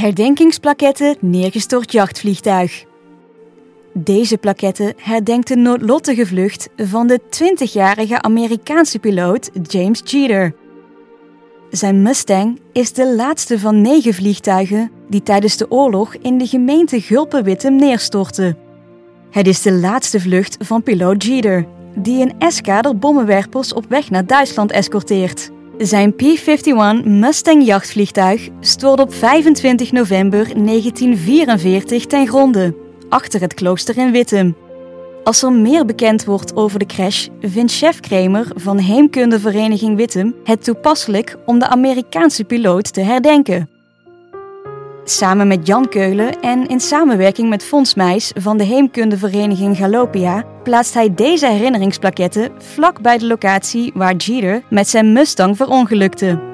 Herdenkingsplaketten neergestort jachtvliegtuig. Deze plaquette herdenkt de noodlottige vlucht van de 20-jarige Amerikaanse piloot James Jeter. Zijn Mustang is de laatste van negen vliegtuigen die tijdens de oorlog in de gemeente Gulpen-Wittem. Het is de laatste vlucht van piloot Jeter, die een eskader bommenwerpers op weg naar Duitsland escorteert. Zijn P-51 Mustang jachtvliegtuig stort op 25 november 1944 ten gronde, achter het klooster in Wittem. Als er meer bekend wordt over de crash, vindt chef Kramer van Heemkundevereniging Wittem het toepasselijk om de Amerikaanse piloot te herdenken. Samen met Jan Keulen en in samenwerking met Fons Meijs van de Heemkundevereniging Galopia plaatst hij deze herinneringsplaketten vlak bij de locatie waar Jeter met zijn Mustang verongelukte.